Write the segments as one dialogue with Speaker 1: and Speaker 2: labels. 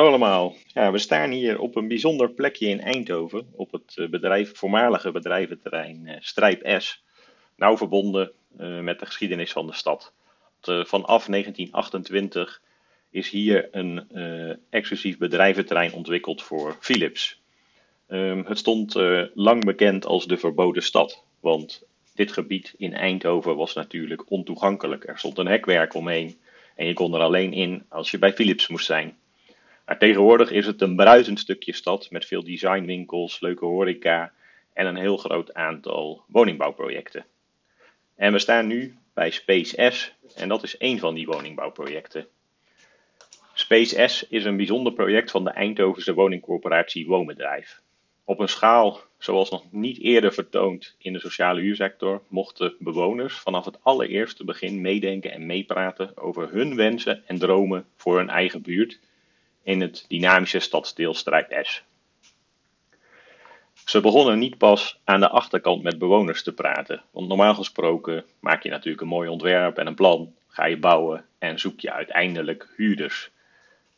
Speaker 1: Hallo allemaal. Ja, we staan hier op een bijzonder plekje in Eindhoven, op het eh, bedrijf, voormalige bedrijventerrein uh, Strijp S, nauw verbonden uh, met de geschiedenis van de stad. Vanaf 1928 is hier een exclusief bedrijventerrein ontwikkeld voor Philips. Um, het stond lang bekend als de verboden stad, want dit gebied in Eindhoven was natuurlijk ontoegankelijk. Er stond een hekwerk omheen en je kon er alleen in als je bij Philips moest zijn. Maar tegenwoordig is het een bruisend stukje stad met veel designwinkels, leuke horeca en een heel groot aantal woningbouwprojecten. En we staan nu bij Space S en dat is één van die woningbouwprojecten. Space S is een bijzonder project van de Eindhovense woningcorporatie Woonbedrijf. Op een schaal zoals nog niet eerder vertoond in de sociale huursector mochten bewoners vanaf het allereerste begin meedenken en meepraten over hun wensen en dromen voor hun eigen buurt in het dynamische stadsdeel Strijp S. Ze begonnen niet pas aan de achterkant met bewoners te praten, want normaal gesproken maak je natuurlijk een mooi ontwerp en een plan, ga je bouwen en zoek je uiteindelijk huurders.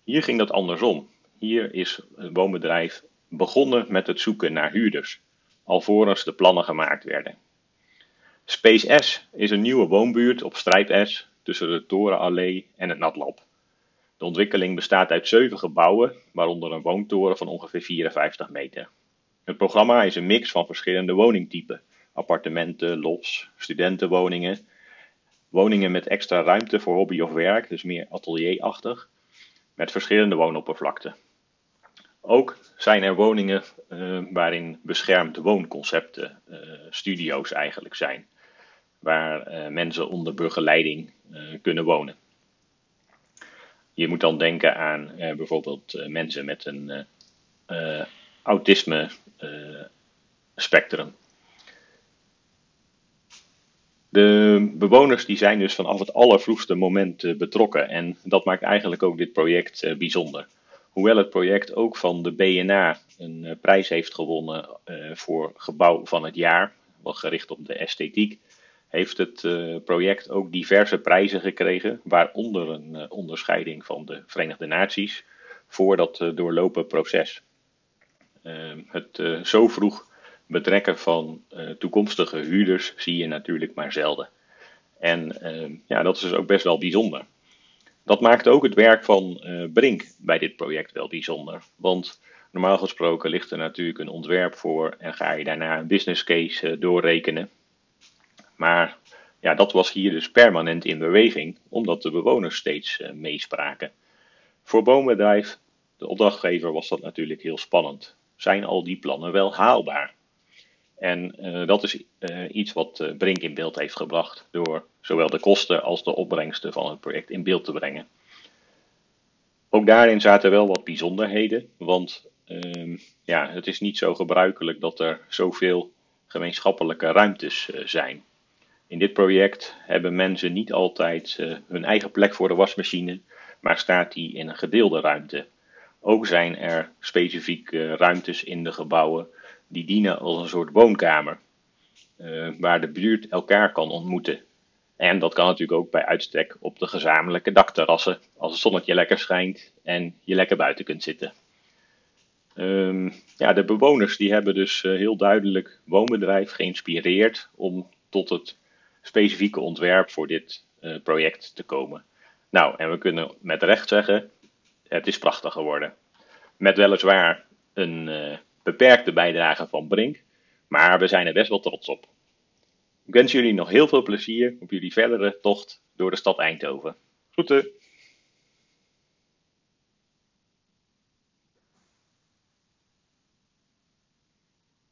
Speaker 1: Hier ging dat andersom. Hier is het woonbedrijf begonnen met het zoeken naar huurders, alvorens de plannen gemaakt werden. Space S is een nieuwe woonbuurt op Strijp S tussen de Torenallee en het Natlab. De ontwikkeling bestaat uit zeven gebouwen, waaronder een woontoren van ongeveer 54 meter. Het programma is een mix van verschillende woningtypen: appartementen, lofts, studentenwoningen, woningen met extra ruimte voor hobby of werk, dus meer atelierachtig, met verschillende woonoppervlakten. Ook zijn er woningen uh, waarin beschermd woonconcepten, uh, studio's eigenlijk zijn, waar uh, mensen onder begeleiding kunnen wonen. Je moet dan denken aan bijvoorbeeld mensen met een autisme spectrum. De bewoners die zijn dus vanaf het allervroegste moment betrokken en dat maakt eigenlijk ook dit project bijzonder. Hoewel het project ook van de BNA een prijs heeft gewonnen voor gebouw van het jaar, wat gericht op de esthetiek, heeft het uh, project ook diverse prijzen gekregen, waaronder een onderscheiding van de Verenigde Naties voor dat doorlopen proces. Ehm, het zo vroeg betrekken van toekomstige huurders zie je natuurlijk maar zelden. En ehm, ja, dat is dus ook best wel bijzonder. Dat maakt ook het werk van Brink bij dit project wel bijzonder. Want normaal gesproken ligt er natuurlijk een ontwerp voor en ga je daarna een business case doorrekenen. Maar ja, dat was hier dus permanent in beweging, omdat de bewoners steeds uh, meespraken. Voor Boombedrijf, de opdrachtgever, was dat natuurlijk heel spannend. Zijn al die plannen wel haalbaar? En uh, dat is uh, iets wat Brink in beeld heeft gebracht door zowel de kosten als de opbrengsten van het project in beeld te brengen. Ook daarin zaten wel wat bijzonderheden, want ehm, ja, het is niet zo gebruikelijk dat er zoveel gemeenschappelijke ruimtes zijn. In dit project hebben mensen niet altijd hun eigen plek voor de wasmachine, maar staat die in een gedeelde ruimte. Ook zijn er specifieke ruimtes in de gebouwen die dienen als een soort woonkamer. Uh, waar de buurt elkaar kan ontmoeten. En dat kan natuurlijk ook bij uitstek op de gezamenlijke dakterrassen. Als het zonnetje lekker schijnt en je lekker buiten kunt zitten. Um, ja, de bewoners die hebben dus uh, heel duidelijk woonbedrijf geïnspireerd om tot het specifieke ontwerp voor dit uh, project te komen. Nou, en we kunnen met recht zeggen, het is prachtig geworden. Met weliswaar een beperkte bijdrage van Brink, maar we zijn er best wel trots op. Ik wens jullie nog heel veel plezier op jullie verdere tocht door de stad Eindhoven. Groeten!